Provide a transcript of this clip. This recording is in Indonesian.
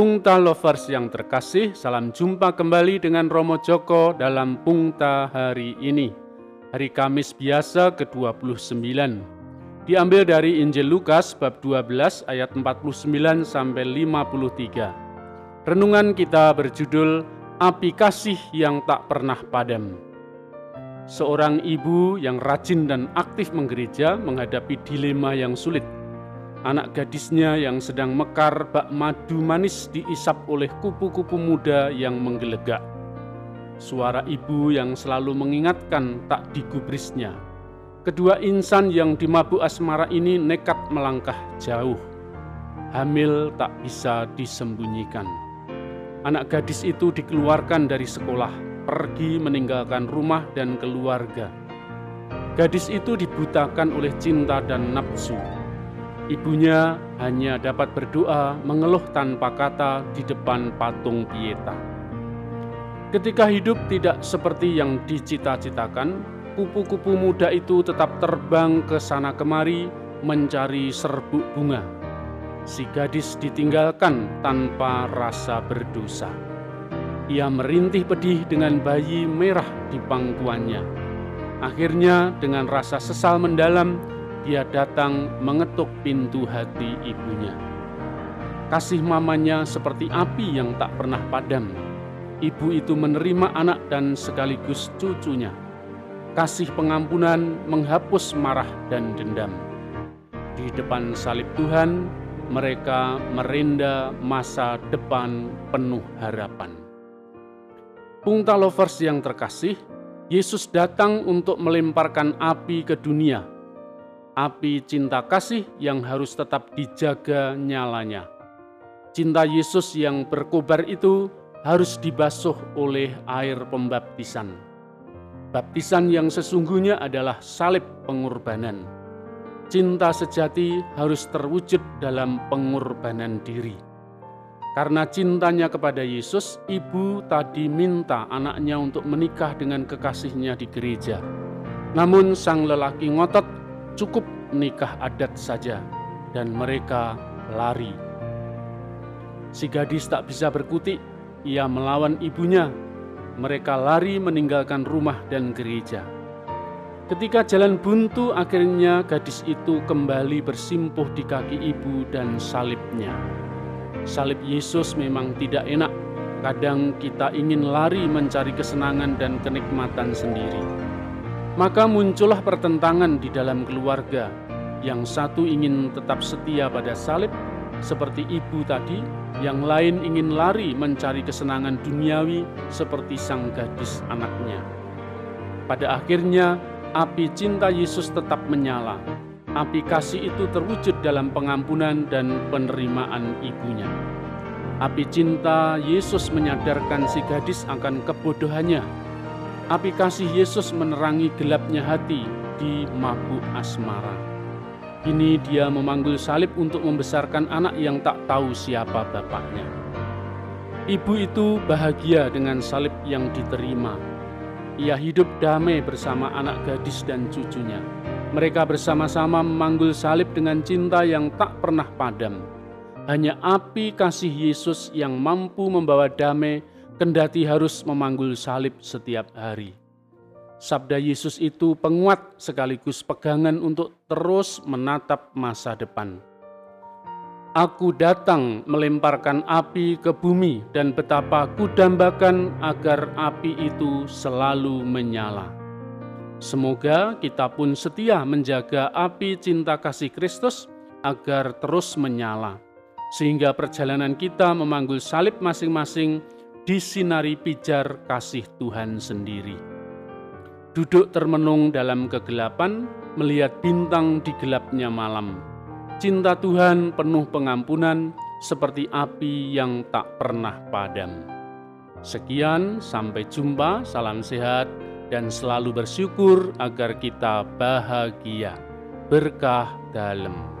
Pungta Lovers yang terkasih, salam jumpa kembali dengan Romo Joko dalam Pungta hari ini. Hari Kamis biasa ke-29. Diambil dari Injil Lukas bab 12 ayat 49 sampai 53. Renungan kita berjudul Api Kasih yang Tak Pernah Padam. Seorang ibu yang rajin dan aktif menggereja menghadapi dilema yang sulit – Anak gadisnya yang sedang mekar bak madu manis diisap oleh kupu-kupu muda yang menggelegak. Suara ibu yang selalu mengingatkan tak digubrisnya. Kedua insan yang dimabuk asmara ini nekat melangkah jauh. Hamil tak bisa disembunyikan. Anak gadis itu dikeluarkan dari sekolah, pergi meninggalkan rumah dan keluarga. Gadis itu dibutakan oleh cinta dan nafsu Ibunya hanya dapat berdoa mengeluh tanpa kata di depan patung Pieta. Ketika hidup tidak seperti yang dicita-citakan, kupu-kupu muda itu tetap terbang ke sana kemari mencari serbuk bunga. Si gadis ditinggalkan tanpa rasa berdosa. Ia merintih pedih dengan bayi merah di pangkuannya. Akhirnya dengan rasa sesal mendalam, dia datang mengetuk pintu hati ibunya. Kasih mamanya seperti api yang tak pernah padam. Ibu itu menerima anak dan sekaligus cucunya. Kasih pengampunan menghapus marah dan dendam. Di depan salib Tuhan, mereka merenda masa depan penuh harapan. Pungta lovers yang terkasih, Yesus datang untuk melemparkan api ke dunia api cinta kasih yang harus tetap dijaga nyalanya. Cinta Yesus yang berkobar itu harus dibasuh oleh air pembaptisan. Baptisan yang sesungguhnya adalah salib pengorbanan. Cinta sejati harus terwujud dalam pengorbanan diri. Karena cintanya kepada Yesus, ibu tadi minta anaknya untuk menikah dengan kekasihnya di gereja. Namun sang lelaki ngotot cukup nikah adat saja, dan mereka lari. Si gadis tak bisa berkutik, ia melawan ibunya. Mereka lari meninggalkan rumah dan gereja. Ketika jalan buntu, akhirnya gadis itu kembali bersimpuh di kaki ibu dan salibnya. Salib Yesus memang tidak enak. Kadang kita ingin lari mencari kesenangan dan kenikmatan sendiri maka muncullah pertentangan di dalam keluarga. Yang satu ingin tetap setia pada salib, seperti ibu tadi, yang lain ingin lari mencari kesenangan duniawi, seperti sang gadis anaknya. Pada akhirnya, api cinta Yesus tetap menyala. Api kasih itu terwujud dalam pengampunan dan penerimaan ibunya. Api cinta Yesus menyadarkan si gadis akan kebodohannya Api kasih Yesus menerangi gelapnya hati di mabuk asmara. Kini dia memanggil salib untuk membesarkan anak yang tak tahu siapa bapaknya. Ibu itu bahagia dengan salib yang diterima. Ia hidup damai bersama anak gadis dan cucunya. Mereka bersama-sama memanggul salib dengan cinta yang tak pernah padam. Hanya api kasih Yesus yang mampu membawa damai kendati harus memanggul salib setiap hari. Sabda Yesus itu penguat sekaligus pegangan untuk terus menatap masa depan. Aku datang melemparkan api ke bumi dan betapa kudambakan agar api itu selalu menyala. Semoga kita pun setia menjaga api cinta kasih Kristus agar terus menyala, sehingga perjalanan kita memanggul salib masing-masing disinari pijar kasih Tuhan sendiri. Duduk termenung dalam kegelapan, melihat bintang di gelapnya malam. Cinta Tuhan penuh pengampunan, seperti api yang tak pernah padam. Sekian, sampai jumpa. Salam sehat dan selalu bersyukur agar kita bahagia, berkah dalam.